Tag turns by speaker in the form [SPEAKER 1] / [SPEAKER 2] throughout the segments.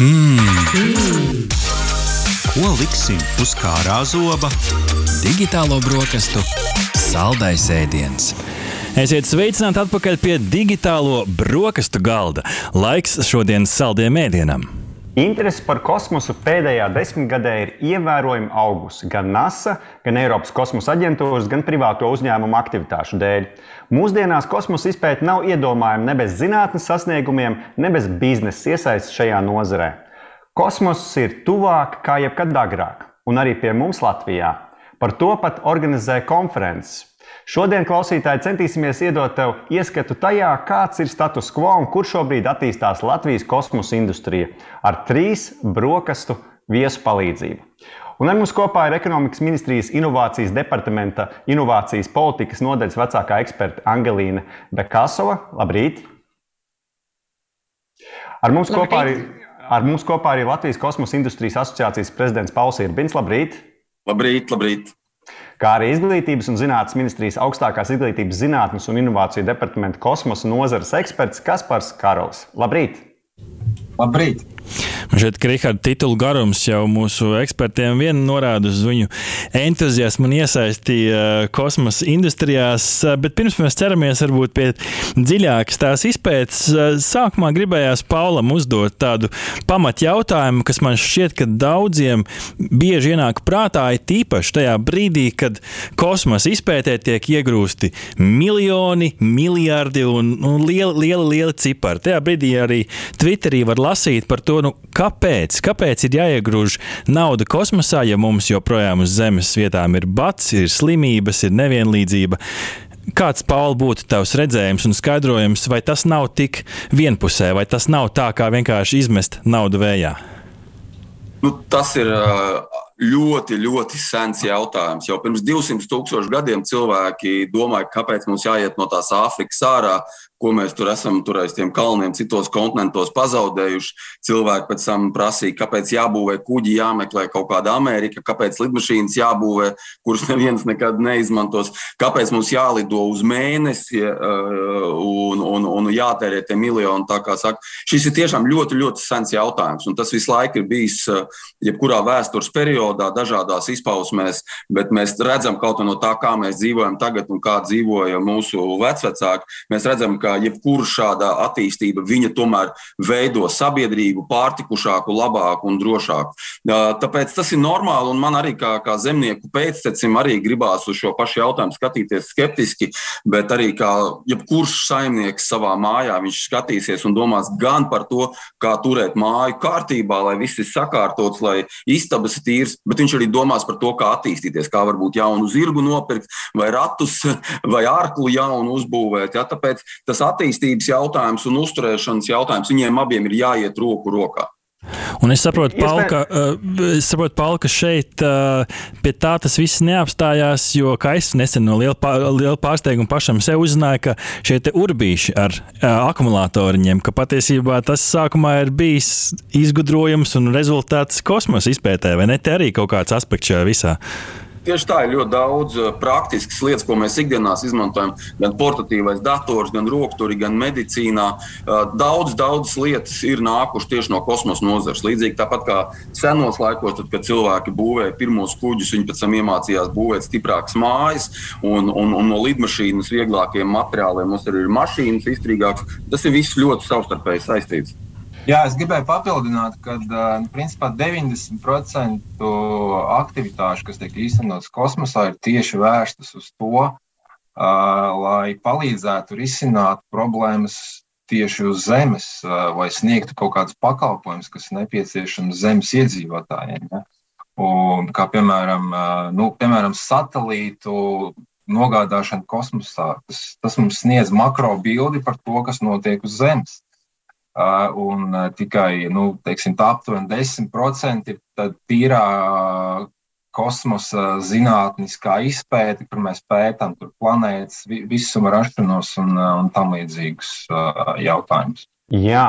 [SPEAKER 1] Hmm. Ko liksim uz kārā zoba?
[SPEAKER 2] Digitālo brokastu saldais ēdiens.
[SPEAKER 3] Esiet sveicināti atpakaļ pie digitālo brokastu galda. Laiks šodienas saldiem ēdienam.
[SPEAKER 4] Interese par kosmosu pēdējā desmitgadē ir ievērojami augusi gan NASA, gan Eiropas kosmosa aģentūras, gan privāto uzņēmumu aktivitāšu dēļ. Mūsdienās kosmosa izpēta nav iedomājama ne bez zinātnes sasniegumiem, ne bez biznesa iesaistes šajā nozarē. Kosmoss ir tuvāk kā jebkad agrāk, un arī pie mums Latvijā. Par to pat organizē konferences. Šodien, klausītāji, centīsimies iedot tev ieskatu tajā, kāds ir status quo un kur šobrīd attīstās Latvijas kosmosa industrija ar trīs brokastu viesu palīdzību. Un ar mums kopā ir ekonomikas ministrijas inovācijas departamenta inovācijas politikas nodaļas vecākā eksperta Angelīna Bekasova. Labrīt! Ar mums, Labrīt. kopā ir, ar mums kopā ir Latvijas kosmosa industrijas asociācijas prezidents Pauls Irbins. Labrīt!
[SPEAKER 5] Labrīt, labrīt!
[SPEAKER 4] kā arī Izglītības un zinātnes ministrijas augstākās izglītības zinātnes un inovāciju departamenta kosmosa nozares eksperts Kaspars Karols. Labrīt!
[SPEAKER 5] Labrīt!
[SPEAKER 3] Man šķiet, ka Riharda titula garums jau mūsu ekspertiem vien norāda uz viņu entuziasmu un iesaistīja uh, kosmosa industrijās. Uh, bet pirms mēs ķeramies varbūt pie dziļākas tās izpētes, uh, sākumā gribējās Paulam uzdot tādu pamat jautājumu, kas man šķiet, ka daudziem bieži ienāk prātā, ir tīpaši tajā brīdī, kad kosmosa izpētē tiek iegrūsti miljoni, miljardi un, un lieli, lieli, lieli cipari. Tajā brīdī arī Twitterī var lasīt par to, nu, kāpēc? Kāpēc ir jāiegrūž nauda kosmosā, ja mums joprojām uz Zemes vietām ir bats, ir slimības, ir nevienlīdzība? Kāds, Paul, būtu tavs redzējums un skaidrojums, vai tas nav tik vienpusē, vai tas nav tā kā vienkārši izmest naudu vējā?
[SPEAKER 5] Nu, tas ir ļoti, ļoti sens jautājums. Jau pirms 200 tūkstošu gadiem cilvēki domāja, kāpēc mums jāiet no tās Āfrikas ārā ko mēs tur esam tur aiz tiem kalniem, citos kontinentos pazaudējuši. Cilvēki pēc tam prasīja, kāpēc jābūvē kuģi, jāmeklē kaut kāda Amerika, kāpēc lidmašīnas jābūvē, kuras neviens nekad neizmantos, kāpēc mums jālido uz mēnesi uh, un, un, un jātērē tie miljoni. Šis ir tiešām ļoti, ļoti sens jautājums, un tas visu laiku ir bijis uh, jebkurā vēstures periodā, dažādās izpausmēs, bet mēs redzam kaut no tā, kā mēs dzīvojam tagad un kā dzīvoja mūsu vecvecāki. Mēs redzam, ka ka jebkura šāda attīstība viņa tomēr veido sabiedrību pārtikušāku, labāku un drošāku. Tāpēc tas ir normāli, un man arī kā, kā zemnieku pēctecim arī gribās uz šo pašu jautājumu skatīties skeptiski, bet arī kā jebkurš saimnieks savā mājā viņš skatīsies un domās gan par to, kā turēt māju kārtībā, lai viss ir sakārtots, lai istabas ir tīras, bet viņš arī domās par to, kā attīstīties, kā varbūt jaunu zirgu nopirkt, vai ratus, vai ārklu jaunu uzbūvēt. Ja? Tāpēc tas tas attīstības jautājums un uzturēšanas jautājums, viņiem abiem ir jāiet roku rokā.
[SPEAKER 3] Un es saprotu, Paul, ka, uh, es saprotu, Paul, ka šeit uh, pie tā tas viss neapstājās, jo es nesen no liela, liela pārsteiguma pašam sev uzzināju, ka šie urbīši ar uh, akumulatoriņiem, ka patiesībā tas sākumā ir bijis izgudrojums un rezultāts kosmosa izpētē, vai ne? Te arī kaut kāds aspekts šajā visā.
[SPEAKER 5] Tieši tā ir ļoti daudz eh, praktiskas lietas, ko mēs ikdienās izmantojam. Gan portatīvais dators, gan rokturi, gan medicīnā. Eh, daudz, daudz lietas ir nākušas tieši no kosmosa nozares. Līdzīgi tāpat kā senos laikos, tad, kad cilvēki būvēja pirmos kuģus, viņi pēc tam iemācījās būvēt stiprākas mājas, un, un, un no lidmašīnas vieglākiem materiāliem mums arī ir mašīnas izturīgākas. Tas ir viss ļoti savstarpēji saistīts.
[SPEAKER 6] Jā, es gribēju papildināt, ka principā 90% aktivitāšu, kas tiek īstenotas kosmosā, ir tieši vērstas uz to, lai palīdzētu risināt problēmas tieši uz Zemes vai sniegtu kaut kādus pakalpojumus, kas nepieciešams Zemes iedzīvotājiem. Ja? Un, kā piemēram, nu, piemēram satelītu nogādāšana kosmosā, tas, tas mums sniedz makro bildi par to, kas notiek uz Zemes un tikai nu, teiksim, aptuveni 10% ir tīrā kosmosa zinātniskā izpēte, kur mēs pētām planētas, visuma rašanos un, un tam līdzīgus jautājumus.
[SPEAKER 4] Jā,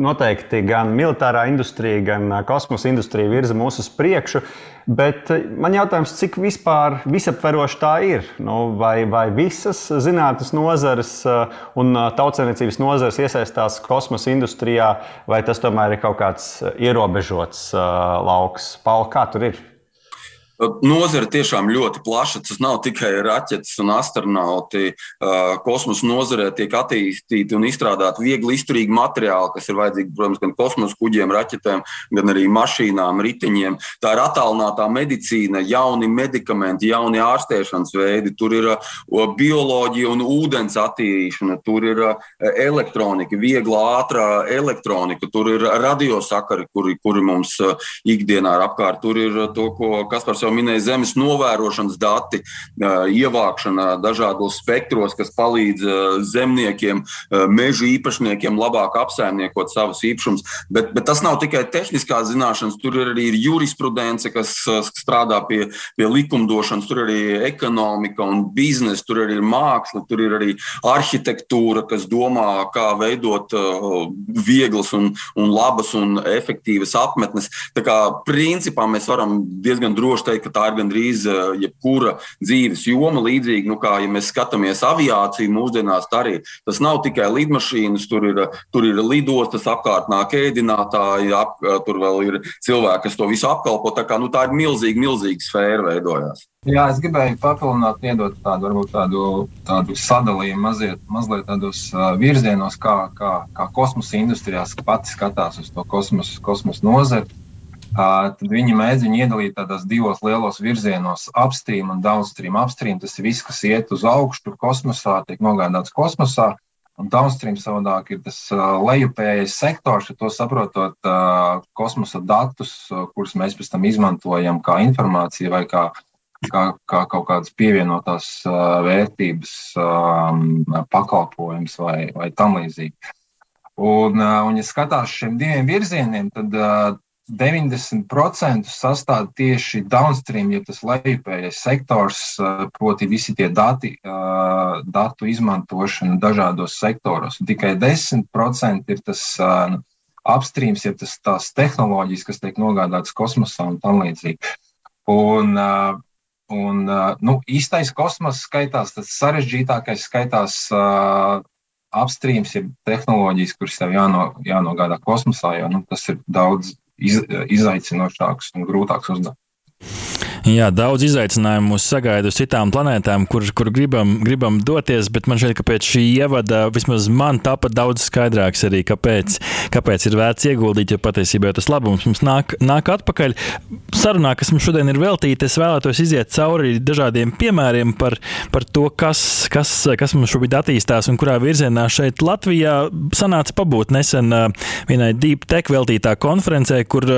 [SPEAKER 4] noteikti gan militārā industrija, gan kosmosa industrija virza mūs uz priekšu. Bet man jautājums, cik vispār visaptveroši tā ir? Nu, vai, vai visas zinātnes nozares un tautsēmniecības nozares iesaistās kosmosa industrijā, vai tas tomēr ir kaut kāds ierobežots lauks? Pauli, kā tur ir?
[SPEAKER 5] Nozara tiešām ļoti plaša. Tas nav tikai raķetes un astronauti. Kosmosa nozarē tiek attīstīti un izstrādāti viegli izturīgi materiāli, kas ir vajadzīgi, protams, gan kosmosa kuģiem, raķetēm, gan arī mašīnām, riteņiem. Tā ir attālinātā medicīna, jauni medikamenti, jauni ārstēšanas veidi. Tur ir bioloģija un ūdens attīrīšana, tur ir elektronika, viegla, ātrā elektronika, tur ir radiosakari, kuri, kuri mums ikdienā ir apkārt. Tur ir to, ko Kaspars jau jau minēja, zemes novērošanas dati, ievākšana dažādos spektros, kas palīdz zemniekiem, meža īpašniekiem labāk apsaimniekot savus īpašumus. Bet, bet tas nav tikai tehniskās zināšanas, tur ir arī jurisprudence, kas strādā pie, pie likumdošanas, tur ir arī ekonomika un biznesa, tur arī ir māksla, tur ir arī arhitektūra, kas domā, kā veidot vieglas un, un labas un efektīvas apmetnes. Tā kā principā mēs varam diezgan droši teikt, ka tā ir gandrīz eh, jebkura dzīves joma. Līdzīgi, nu, kā ja mēs skatāmies aviāciju mūsdienās, arī tas nav tikai lidmašīnas, tur ir, tur ir lidostas, apkārt nāk ēdinātāji, ap, tur vēl ir cilvēki, kas to visu apkalpo. Tā, kā, nu, tā ir milzīga, milzīga sfēra veidojās.
[SPEAKER 6] Jā, es gribēju papildināt, iedot tādu, varbūt, tādu, tādu sadalījumu maziet, mazliet tādos uh, virzienos, kā, kā, kā kosmosa industrijās pati skatās uz to kosmosa kosmos nozari tad viņi mēdz viņu iedalīt tādos divos lielos virzienos - upstream un downstream. Upstream tas ir viss, kas iet uz augšu, kosmosā, tiek nogādāts kosmosā. Un downstream savādāk ir tas lejupējais sektors, to saprotot kosmosa datus, kurus mēs pēc tam izmantojam kā informāciju vai kā, kā, kā kaut kādas pievienotās vērtības pakalpojums vai, vai tam līdzīgi. Un, un, ja skatās šiem diviem virzieniem, tad 90% sastāv tieši downstream, ja tas lejupējais sektors, proti visi tie dati, datu izmantošana dažādos sektoros. Tikai 10% ir tas upstream, ja tas tās tehnoloģijas, kas tiek nogādātas kosmosā un tam līdzīgi. Un, un nu, īstais kosmos skaitās, tas sarežģītākais skaitās upstream, ir tehnoloģijas, kuras tev jāno, jānogādā kosmosā, jo nu, tas ir daudz iz, izaicinošāks un grūtāks uzdevums.
[SPEAKER 3] Jā, daudz izaicinājumu mūs sagaida uz citām planētām, kur, kur gribam, gribam doties, bet man šķiet, ka pēc šī ievada vismaz man tāpat daudz skaidrāks arī, kāpēc, kāpēc ir vērts ieguldīt, jo patiesībā tas labums mums nāk, nāk atpakaļ. Sarunā, kas mums šodien ir veltīta, es vēlētos iziet cauri dažādiem piemēriem par, par to, kas, kas, kas mums šobrīd attīstās un kurā virzienā šeit Latvijā sanāca pabūt nesen vienai Deep Tech veltītā konferencē, kur,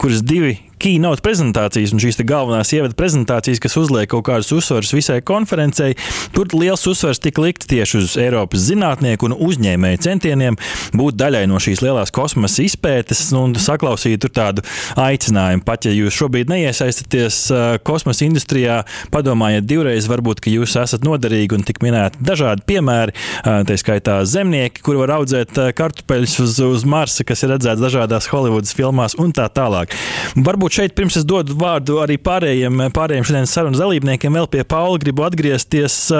[SPEAKER 3] kuras divi keynote prezentācijas un šīs galvenās ievada prezentācijas, kas uzliek kaut kādus uzsvarus visai konferencei. Tur liels uzsvars tika likts tieši uz Eiropas zinātnieku un uzņēmēju centieniem būt daļai no šīs lielās kosmosa izpētes un saklausīt tādu aicinājumu. Pat ja jūs šobrīd neiesaistaties kosmosa industrijā, padomājiet divreiz, varbūt, jūs esat noderīgi un tik minēti dažādi piemēri. Tā skaitā zemnieki, kur var audzēt kartupeļus uz, uz Marsa, kas ir redzēts dažādās Holivudas filmās un tā tālāk. Varbūt varbūt šeit pirms es dodu vārdu arī pārējiem, pārējiem šodienas sarunas dalībniekiem, vēl pie Paula gribu atgriezties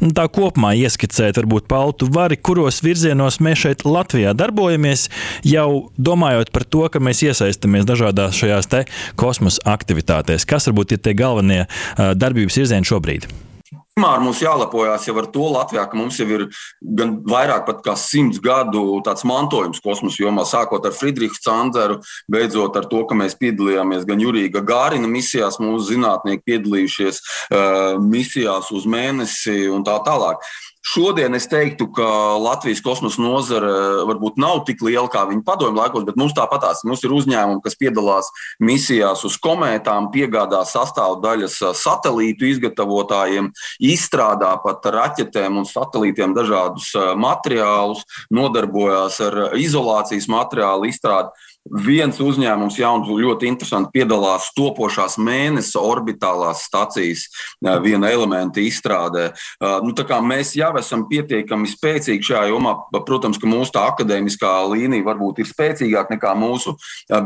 [SPEAKER 3] nu, tā kopumā ieskicēt, varbūt Pauli, tu vari, kuros virzienos mēs šeit Latvijā darbojamies, jau domājot par to, ka mēs iesaistamies dažādās šajās te kosmosa aktivitātēs. Kas varbūt ir tie galvenie darbības virzieni šobrīd?
[SPEAKER 5] Primāri mums jālepojas jau ar to Latvijā, ka mums jau ir gan vairāk kā simts gadu mantojums kosmosa jomā, sākot ar Friedrichu Candzeru, beidzot ar to, ka mēs piedalījāmies gan Jurija Gārina misijās, mūsu zinātnieki piedalījušies uh, misijās uz mēnesi un tā tālāk. Šodien es teiktu, ka Latvijas kosmosa nozare varbūt nav tik liela kā viņa padomju laikos, bet mums tāpatās. Mums ir uzņēmumi, kas piedalās misijās uz komētām, piegādā sastāvdaļas satelītu izgatavotājiem, izstrādā pat raķetēm un satelītiem dažādus materiālus, nodarbojās ar izolācijas materiālu izstrādi. Viens uzņēmums, jauns, ļoti interesants, piedalās topošās mēnesi orbitālās stacijas viena elementa izstrādē. Nu, mēs jau esam pietiekami spēcīgi šajā jomā. Protams, ka mūsu akadēmiskā līnija varbūt ir spēcīgāka nekā mūsu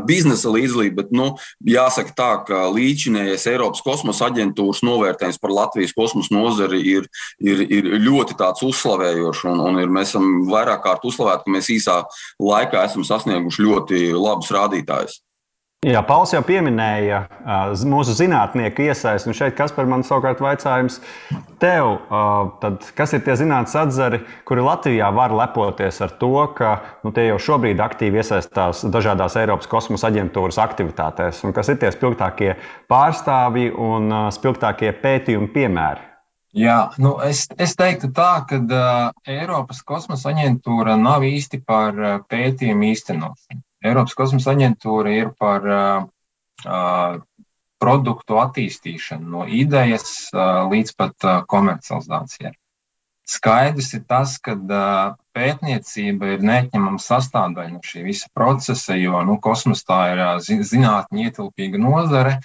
[SPEAKER 5] biznesa līdzlība, bet nu, jāsaka tā, ka līdzinējais Eiropas kosmosa aģentūras novērtējums par Latvijas kosmosa nozari ir, ir, ir ļoti uzslavējošs. Un, un ir, mēs esam vairāk kārt uzslavēti, ka mēs īsā laikā esam sasnieguši ļoti labu labus rādītājus.
[SPEAKER 4] Jā, Pauls jau pieminēja mūsu zinātnieku iesaisti. Šeit, kas par mani savukārt vaicājums tev, tad, kas ir tie zinātnīs atzari, kuri Latvijā var lepoties ar to, ka nu, tie jau šobrīd aktīvi iesaistās dažādās Eiropas kosmosa aģentūras aktivitātēs, un kas ir tie spilgtākie pārstāvji un spilgtākie pētījumi piemēri?
[SPEAKER 6] Jā, nu es, es teiktu tā, ka uh, Eiropas kosmosa aģentūra nav īsti par uh, pētījumu īstenošanu. Eiropas kosmosa aģentūra ir par uh, produktu attīstīšanu no idejas uh, līdz pat uh, komercializācijai. Skaidrs ir tas, ka uh, pētniecība ir neatņemama sastāvdaļa no šī visa procesa, jo nu, kosmosā ir uh, zinātnē ietilpīga nozare.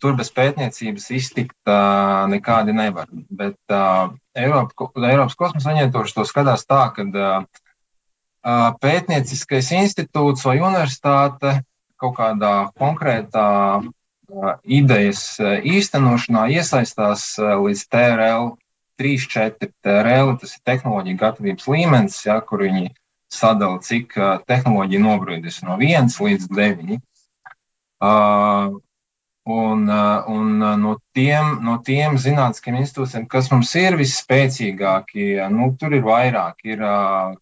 [SPEAKER 6] Tur bez pētniecības iztikt uh, nekādi nevar. Bet uh, Eiropa, Eiropas kosmosa aģentūra to skatās tā, ka uh, pētnieciskais institūts vai universitāte kaut kādā konkrētā idejas īstenošanā iesaistās līdz TRL 3-4 TRL, tas ir tehnoloģija gatavības līmenis, ja, kur viņi sadala, cik tehnoloģija nobrīdis no 1 līdz 9. Uh, Un, uh, un uh, no tiem, no tiem zinātniskiem institūtiem, kas mums ir visspēcīgākie, nu, tur ir vairāk. Ir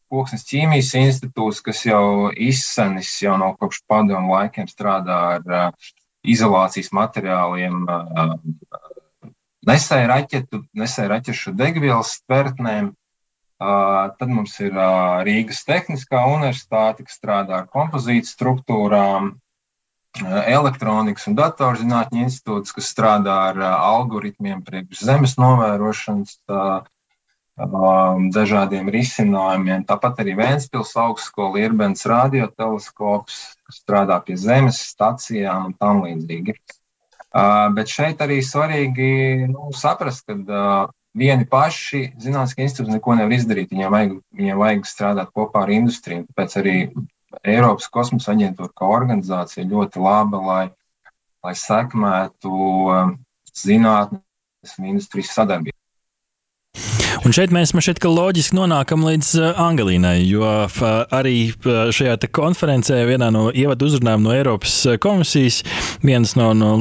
[SPEAKER 6] Koksnes ķīmijas institūts, kas jau izsenis, jau no kopš padomu laikiem strādā ar izolācijas materiāliem, nesēja raķetu, nesēja raķešu degvielas tvertnēm. Tad mums ir Rīgas Tehniskā universitāte, kas strādā ar kompozītu struktūrām, elektronikas un datorzinātņu institūts, kas strādā ar algoritmiem priekš zemes novērošanas, dažādiem risinājumiem. Tāpat arī Vēnspils augstskola ir bens radioteleskops, kas strādā pie zemes stacijām un tam līdzīgi. Bet šeit arī svarīgi nu, saprast, ka vieni paši zinātniskie institūti neko nevar izdarīt. Viņiem vajag, viņiem vajag strādāt kopā ar industriju. Tāpēc arī Eiropas kosmosa aģentūra kā organizācija ļoti laba, lai, lai sekmētu um, zinātnes un industrijas sadarbību.
[SPEAKER 3] Un šeit mēs šeit loģiski nonākam līdz uh, Angelīnai, jo uh, arī uh, šajā konferencē, vienā no ievadu uzrunājumiem no Eiropas komisijas, viens no, no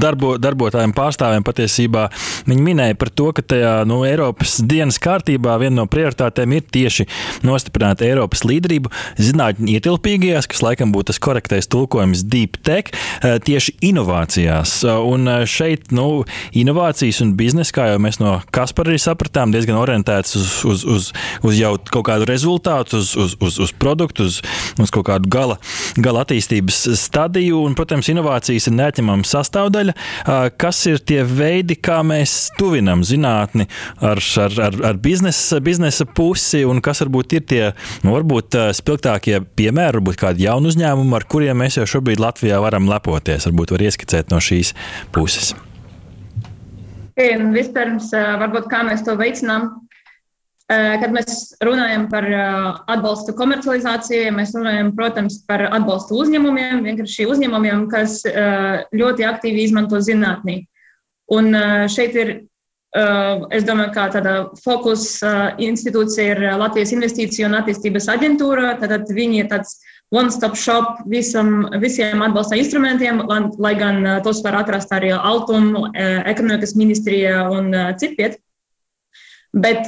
[SPEAKER 3] darbo, darbotājiem pārstāvjiem patiesībā minēja par to, ka tajā no nu, Eiropas dienas kārtībā viena no prioritātēm ir tieši nostiprināt Eiropas līderību zinātņu ietilpīgajās, kas laikam būtu tas korektais tulkojums deep tech, tieši inovācijās. Un šeit nu, inovācijas un biznesa, kā jau mēs no Kaspara arī sapratām, diezgan diezgan orientēts uz, uz, uz, uz jau kaut kādu rezultātu, uz, uz, uz, uz produktu, uz, uz kaut kādu gala, gala attīstības stadiju. Un, protams, inovācijas ir neatņemama sastāvdaļa. Kas ir tie veidi, kā mēs tuvinam zinātni ar, ar, ar, ar biznesa, biznesa pusi, un kas varbūt ir tie nu, varbūt spilgtākie piemēri, varbūt kādi jauni uzņēmumi, ar kuriem mēs jau šobrīd Latvijā varam lepoties. Varbūt var ieskicēt no šīs puses.
[SPEAKER 7] Un vispirms, varbūt kā mēs to veicinām, kad mēs runājam par atbalstu komercializācijai, mēs runājam, protams, par atbalstu uzņēmumiem, vienkārši uzņēmumiem, kas ļoti aktīvi izmanto zinātnī. Un šeit ir, es domāju, ka tāda fokus institūcija ir Latvijas Investīciju un attīstības aģentūra. Tad viņi ir tāds one-stop shop visam, visiem atbalsta instrumentiem, lai, lai gan tos var atrast arī Altuma, ekonomikas ministrija un citviet. Bet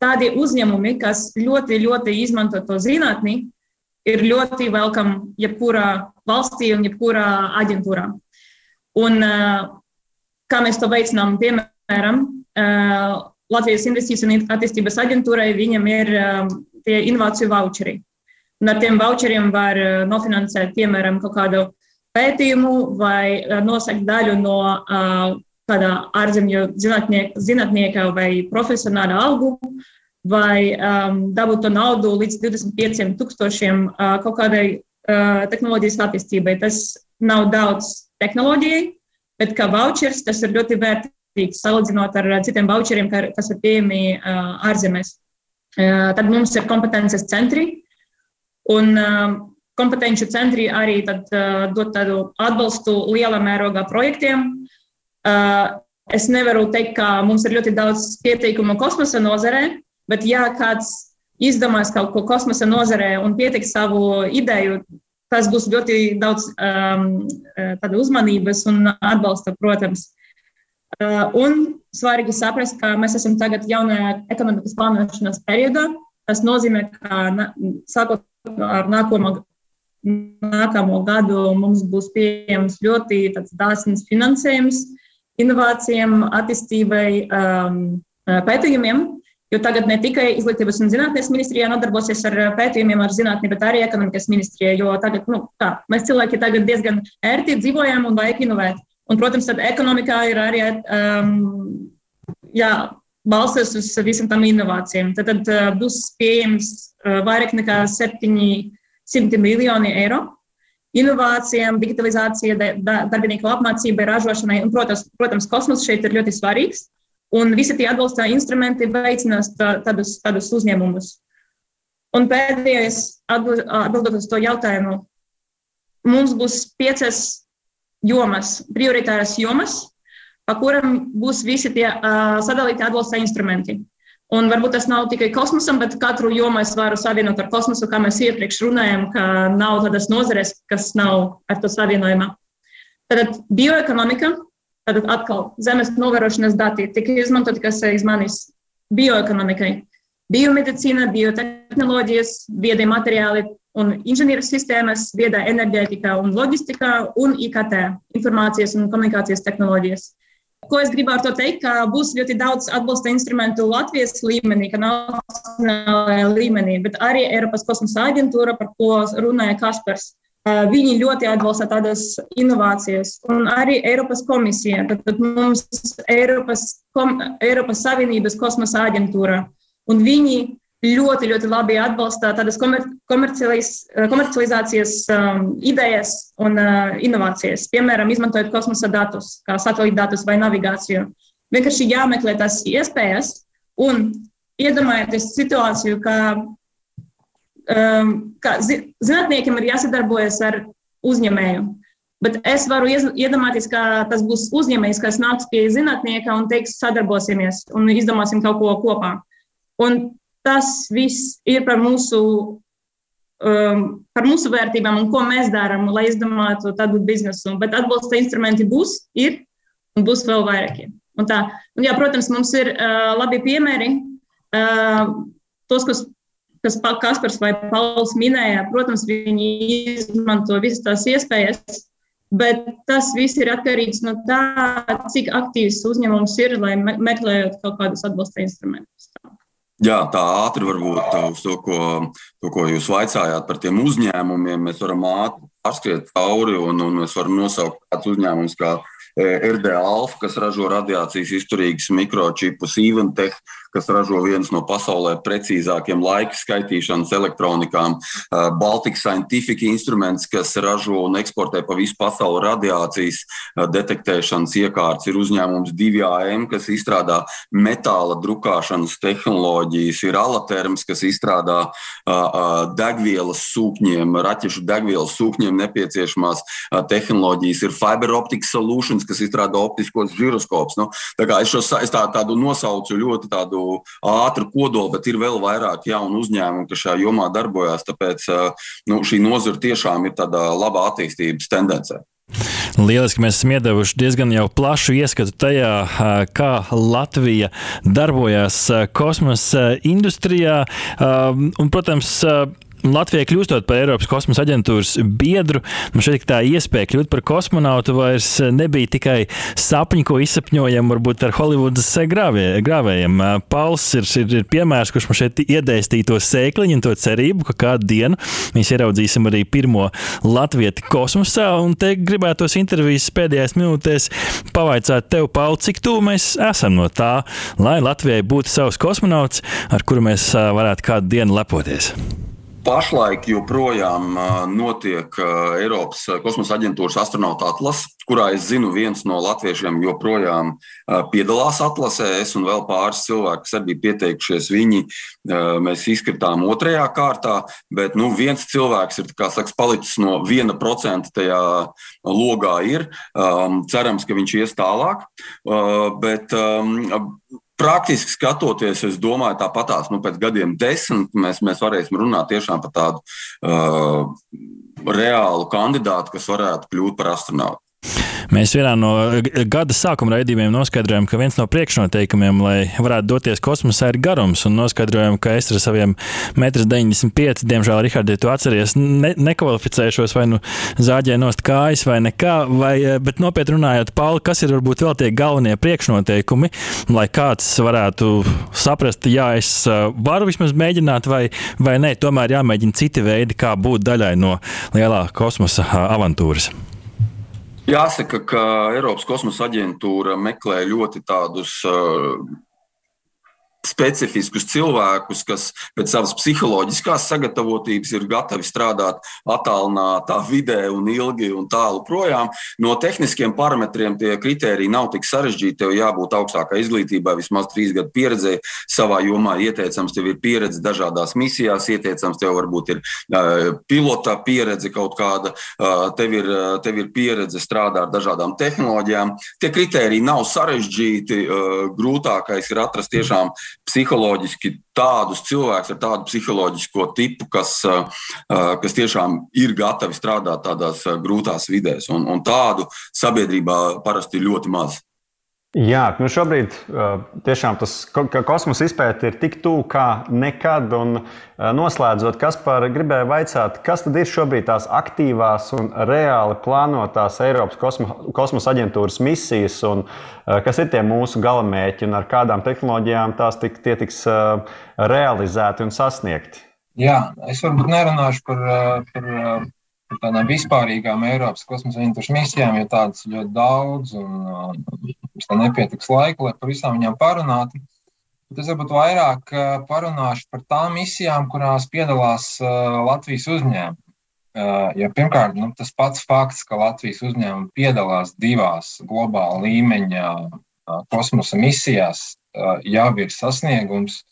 [SPEAKER 7] tādi uzņēmumi, kas ļoti, ļoti izmanto to zinātni, ir ļoti welcome jebkurā valstī un jebkurā aģentūrā. Un kā mēs to veicinām, piemēram, Latvijas Investīciju un attīstības aģentūrai, viņam ir tie inovāciju voucheri. Un ar tiem voucheriem var eh, nofinansēt, piemēram, kaut kādu pētījumu vai eh, nosakt daļu no uh, kādā ārzemju zinātnieka, zinātnieka vai profesionāla algu, vai um, dabūt to naudu līdz 25 tūkstošiem uh, kaut kādai tehnoloģijas attīstībai. Tas nav daudz tehnoloģijai, bet kā vouchers tas ir ļoti vērtīgs salīdzinot ar citiem voucheriem, kas ir pieejami ārzemēs. Tad mums ir kompetences centri, un kompetenci centri arī tad, dod tādu atbalstu lielā mērogā projektiem. Es nevaru teikt, ka mums ir ļoti daudz pieteikumu kosmosa nozarē, bet ja kāds izdomās kaut ko kosmosa nozarē un pieteiks savu ideju, tas būs ļoti daudz um, uzmanības un atbalsta, protams. Uh, un svarīgi saprast, ka mēs esam tagad jaunajā ekonomikas plānošanas periodā. Tas nozīmē, ka sākot ar nākamo, nākamo gadu mums būs pieejams ļoti dāsns finansējums inovācijām, attīstībai, um, pētījumiem. Jo tagad ne tikai Izglītības un zinātnīs ministrijā nodarbosies ar pētījumiem, ar zinātnē, bet arī ekonomikas ministrijā. Jo tagad, nu, tā, mēs cilvēki tagad diezgan ērti dzīvojam un vajag inovēt. Un, protams, tad ekonomikā ir arī um, jā, balstas uz visam tam inovācijām. Tad, tad uh, būs pieejams uh, vairāk nekā 700 miljoni eiro inovācijām, digitalizācija, darbinieku apmācībai, ražošanai. Un, protams, protams, kosmos šeit ir ļoti svarīgs. Un visi tie atbalsta instrumenti veicinās tādus, tādus uzņēmumus. Un pēdējais, atbildot uz to jautājumu, mums būs piecas jomas, prioritāras jomas, pa kuram būs visi tie uh, sadalīti atbalsta instrumenti. Un varbūt tas nav tikai kosmosam, bet katru jomu es varu savienot ar kosmosu, kā mēs iepriekš runājām, ka nav tādas nozares, kas nav ar to savienojumā. Tad bioekonomika, Tad atkal zemes novērošanas dati tika izmantoti, kas izmanīs bioekonomikai. Biomedicīna, biotehnoloģijas, viedie materiāli un inženieru sistēmas, viedā enerģētikā un loģistikā un IKT, informācijas un komunikācijas tehnoloģijas. Ko es gribu ar to teikt, ka būs ļoti daudz atbalsta instrumentu Latvijas līmenī, ka nacionālajā līmenī, bet arī Eiropas kosmosa aģentūra, par ko runāja Kaspars. Viņi ļoti atbalsta tādas inovācijas, un arī Eiropas komisija. Tad mums ir Eiropas, kom, Eiropas Savienības kosmosa aģentūra, un viņi ļoti, ļoti labi atbalsta tādas komer, komercializācijas um, idejas un uh, inovācijas. Piemēram, izmantojot kosmosa datus, kā satelīta datus vai navigāciju. Vienkārši jāmeklē tās iespējas, un iedomājieties situāciju, ka um, ka zinātniekiem ir jāsadarbojas ar uzņēmēju. Bet es varu iedomāties, ka tas būs uzņēmējs, kas nāks pie zinātnieka un teiks, sadarbosimies un izdomāsim kaut ko kopā. Un tas viss ir par mūsu, um, par mūsu vērtībām un ko mēs darām, lai izdomātu tādu biznesu. Bet atbalsta instrumenti būs, ir un būs vēl vairāki. Un tā, un jā, protams, mums ir uh, labi piemēri. Uh, tos, kas kas Kaspars vai Pauls minēja, protams, viņi izmanto visas tās iespējas, bet tas viss ir atkarīgs no tā, cik aktīvs uzņēmums ir, lai meklējot kaut kādus atbalsta instrumentus.
[SPEAKER 5] Jā, tā ātri varbūt uz to, ko, to, ko jūs vaicājāt par tiem uzņēmumiem, mēs varam ātri pārskriet cauri un, un mēs varam nosaukt kādus uzņēmumus kā RD Alfa, kas ražo radiācijas izturīgus mikročipus, Eventech, kas ražo viens no pasaulē precīzākiem laika skaitīšanas elektronikām, Baltic Scientific Instruments, kas ražo un eksportē pa visu pasauli radiācijas detektēšanas iekārtas, ir uzņēmums 2AM, kas izstrādā metāla drukāšanas tehnoloģijas, ir Alaterms, kas izstrādā degvielas sūkņiem, raķešu degvielas sūkņiem nepieciešamās tehnoloģijas, ir Fiber Optic Solutions, kas izstrādā optiskos žiroskopus. Nu, tā kā es, šo, es tā, tādu nosaucu ļoti tādu ātru kodolu, bet ir vēl vairāk jaunu uzņēmumu, kas šajā jomā darbojas. Tāpēc nu, šī nozara tiešām ir tādā labā attīstības tendencē.
[SPEAKER 3] Lieliski mēs esam iedevuši diezgan plašu ieskatu tajā, kā Latvija darbojas kosmosa industrijā. Un, protams, Latvijai kļūstot par Eiropas kosmosa aģentūras biedru, man šeit tā iespēja kļūt par kosmonautu vairs nebija tikai sapņi, ko izsapņojam varbūt ar Holivudas grāvē, grāvējiem. Pauls ir, ir, ir piemērs, kurš man šeit iedēstīja to sēkliņu un to cerību, ka kādu dienu mēs ieraudzīsim arī pirmo latvieti kosmosā. Un te gribētos intervijas pēdējās minūtēs pavaicāt tev, Paul, cik tuvu mēs esam no tā, lai Latvijai būtu savs kosmonauts, ar kuru mēs varētu kādu dienu lepoties.
[SPEAKER 5] Pašlaik joprojām notiek Eiropas kosmosa aģentūras astronauta atlase, kurā es zinu, viens no latviešiem joprojām piedalās atlasē. Es un vēl pāris cilvēki, kas arī bija pieteikušies, viņi mēs izkritām otrajā kārtā, bet nu, viens cilvēks ir saka, palicis no viena procenta tajā logā. Ir. Cerams, ka viņš ies tālāk. Bet, Praktiski skatoties, es domāju, tāpatās nu, pēc gadiem desmit mēs, mēs varēsim runāt tiešām par tādu uh, reālu kandidātu, kas varētu kļūt par astronautu.
[SPEAKER 3] Mēs vienā no gada sākuma raidījumiem noskaidrojām, ka viens no priekšnoteikumiem, lai varētu doties kosmosā, ir garums. Un noskaidrojām, ka es ar saviem 1,95 m, diemžēl, Rihard, ja tu atceries, ne, nekvalificēšos vai nu zāģē nost kājas vai nekā. Vai, bet nopietni runājot, Pauli, kas ir varbūt vēl tie galvenie priekšnoteikumi, lai kāds varētu saprast, jā, es varu vismaz mēģināt, vai, vai nē, tomēr jāmēģina citi veidi, kā būt daļai no lielā kosmosa avantūras.
[SPEAKER 5] Jāsaka, ka Eiropas kosmosa aģentūra meklē ļoti tādus uh, specifiskus cilvēkus, kas pēc savas psiholoģiskās sagatavotības ir gatavi strādāt attālinātā vidē un ilgi un tālu projām. No tehniskiem parametriem tie kriteriji nav tik sarežģīti. Tev jābūt augstākai izglītībai, vismaz trīs gadu pieredzē savā jomā. Ieteicams, tev ir pieredze dažādās misijās, ieteicams, tev varbūt ir pilota pieredze kaut kāda, tev, ir, tev ir pieredze strādāt ar dažādām tehnoloģijām. Tie kriteriji nav sarežģīti. Grūtākais ir atrast tiešām psiholoģiski tādus cilvēkus ar tādu psiholoģisko tipu, kas, kas tiešām ir gatavi strādāt tādās grūtās vidēs. Un, un tādu sabiedrībā parasti ir ļoti maz.
[SPEAKER 4] Jā, nu šobrīd tiešām tas kosmosa izpēta ir tik tuvu kā nekad. Un, noslēdzot, kas par gribēju vaicāt, kas tad ir šobrīd tās aktīvās un reāli plānotās Eiropas kosmo, kosmosa aģentūras misijas, un kas ir tie mūsu galamērķi un ar kādām tehnoloģijām tās tik, tie tiks realizēti un sasniegti?
[SPEAKER 6] Jā, es varbūt nerunāšu par, par par tādām vispārīgām Eiropas kosmosa aģentūras misijām, jo tādas ir ļoti daudz, un mums tam nepietiks laika, lai par visām viņām parunātu. Bet es varbūt vairāk parunāšu par tām misijām, kurās piedalās Latvijas uzņēmumi. Ja pirmkārt, nu, tas pats fakts, ka Latvijas uzņēmumi piedalās divās globāla līmeņa kosmosa misijās, jau ir sasniegums.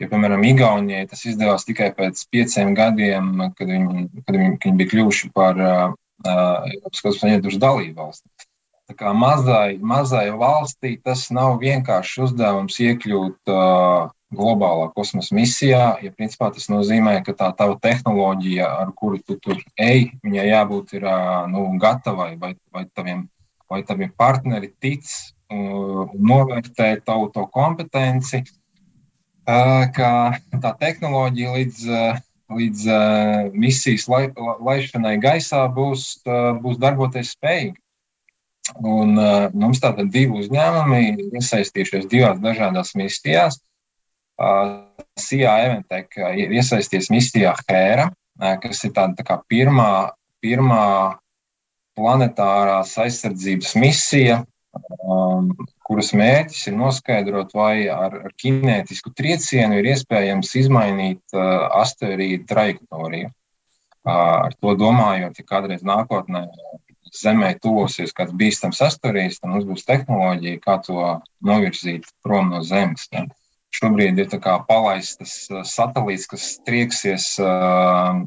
[SPEAKER 6] Jo, piemēram, Igaunijai tas izdevās tikai pēc pieciem gadiem, kad viņi, kad viņi, kad viņi bija kļuvuši par uh, Eiropas kosmosa aģentūras dalību valsti. Tā kā mazai, mazai valstī tas nav vienkāršs uzdevums iekļūt uh, globālā kosmosa misijā. Ja principā tas nozīmē, ka tā tava tehnoloģija, ar kuru tu tur ej, viņai jābūt ir, uh, nu, gatavai, vai, vai, taviem, vai taviem partneri tic uh, novērtē tavu to kompetenci ka tā tehnoloģija līdz, līdz misijas lai, laišanai gaisā būs, būs darboties spējīga. Un, mums tātad divi uzņēmumi iesaistījušies divās dažādās misijās. CIA Eventek ir iesaistījies misijā Hēra, kas ir tāda tā kā pirmā, pirmā planetārās aizsardzības misija, kuras mērķis ir noskaidrot, vai ar, ar kinētisku triecienu ir iespējams izmainīt uh, asteroīdu trajektoriju. Uh, ar to domājot, ja kādreiz nākotnē Zemē tuvosies kāds bīstams asteroīds, tad mums būs tehnoloģija, kā to novirzīt prom no Zemes. Ja. Šobrīd ir palaistas uh, satelīts, kas trieksies uh,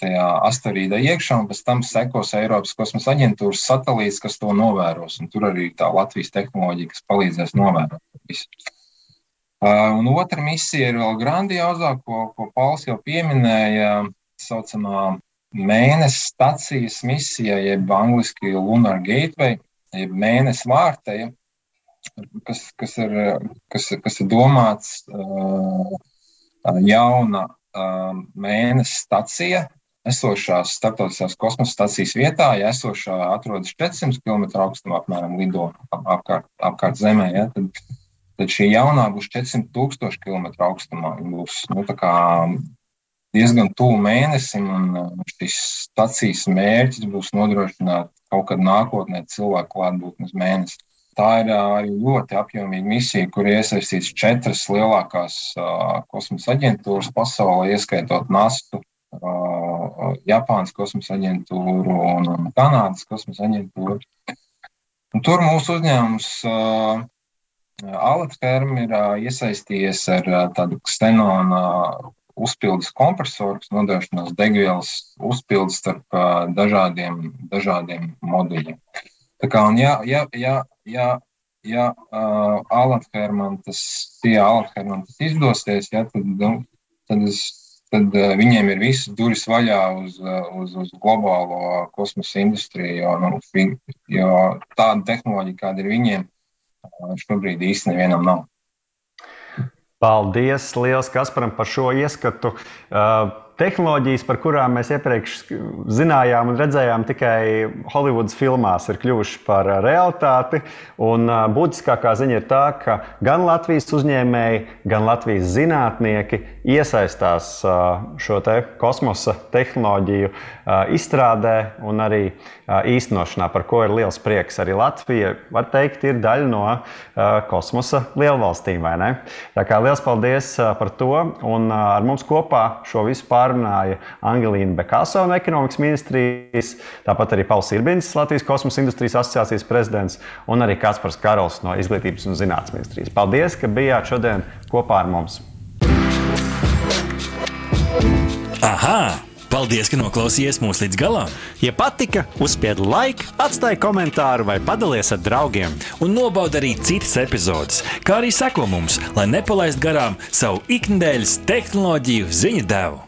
[SPEAKER 6] tajā asteroīdā iekšā, un pēc tam sekos Eiropas kosmosa aģentūras satelīts, kas to novēros. Tur arī tā Latvijas tehnoloģija, kas palīdzēs novērot visu. Uh, un otra misija ir vēl grandiozāka, ko, ko Pauls jau pieminēja, tā saucamā mēnesis stācijas misija, jeb angļuiski Lunar Gateway, jeb mēnesis vārteja, kas, kas, ir, kas, kas ir domāts uh, jauna uh, mēnesis stacija, esošās starptautiskās kosmosa stācijas vietā, ja esošā atrodas 400 km augstumā, apmēram lido apkārt, apkārt Zemē, ja, tad, tad šī jaunā būs 400 tūkstoši km augstumā. Viņa būs nu, diezgan tuvu mēnesim, un šīs stācijas mērķis būs nodrošināt kaut kad nākotnē cilvēku klātbūtni uz mēnesi. Tā ir arī ļoti apjomīga misija, kur iesaistīts četras lielākās kosmosa aģentūras pasaulē, ieskaitot NASA, Japānas kosmosa aģentūru un, Kanādas kosmosa aģentūru. Un tur mūsu uzņēmums Alatferm ir iesaistījies ar tādu kstenona uzpildes kompresoru, kas nodrošinās degvielas uzpildes starp dažādiem, dažādiem moduļiem. Tā kā, ja, ja, ja, ja, ja uh, Alatfermam tas, ja Alatfermam tas izdosies, ja, tad, nu, tad es tad uh, viņiem ir visas durvis vaļā uz, uz, uz globālo kosmosa industriju. Jo, nu, jo tāda tehnoloģija, kāda ir viņiem, uh, šobrīd īstenībā nevienam nav.
[SPEAKER 4] Paldies, Lielas Kasparam, par šo ieskatu. Uh, tehnoloģijas, par kurām mēs iepriekš zinājām un redzējām tikai Holivudas filmās, ir kļuvušas par realitāti. Un būtiskākā ziņa ir tā, ka gan Latvijas uzņēmēji, gan Latvijas zinātnieki iesaistās šo te kosmosa tehnoloģiju izstrādē un arī īstenošanā, par ko ir liels prieks. Arī Latvija, var teikt, ir daļa no kosmosa lielvalstīm. Tā kā liels paldies par to! Un ar mums kopā šo visu pārējā pārunāja Angelīna Bekaso no ekonomikas ministrijas, tāpat arī Pauls Irbins, Latvijas kosmosa industrijas asociācijas prezidents un arī Kaspars Karols no Izglītības un zinātnes ministrijas. Paldies, ka bijāt šodien kopā ar mums!
[SPEAKER 2] Aha! Paldies, ka noklausījāties mūsu līdz galam!
[SPEAKER 1] Ja patika, uzspiediet like, atstājiet komentāru vai padalieties ar draugiem.
[SPEAKER 2] Un nobaudiet arī citas epizodes, kā arī sekot mums, lai nepalaistu garām savu ikdienas tehnoloģiju ziņu devumu.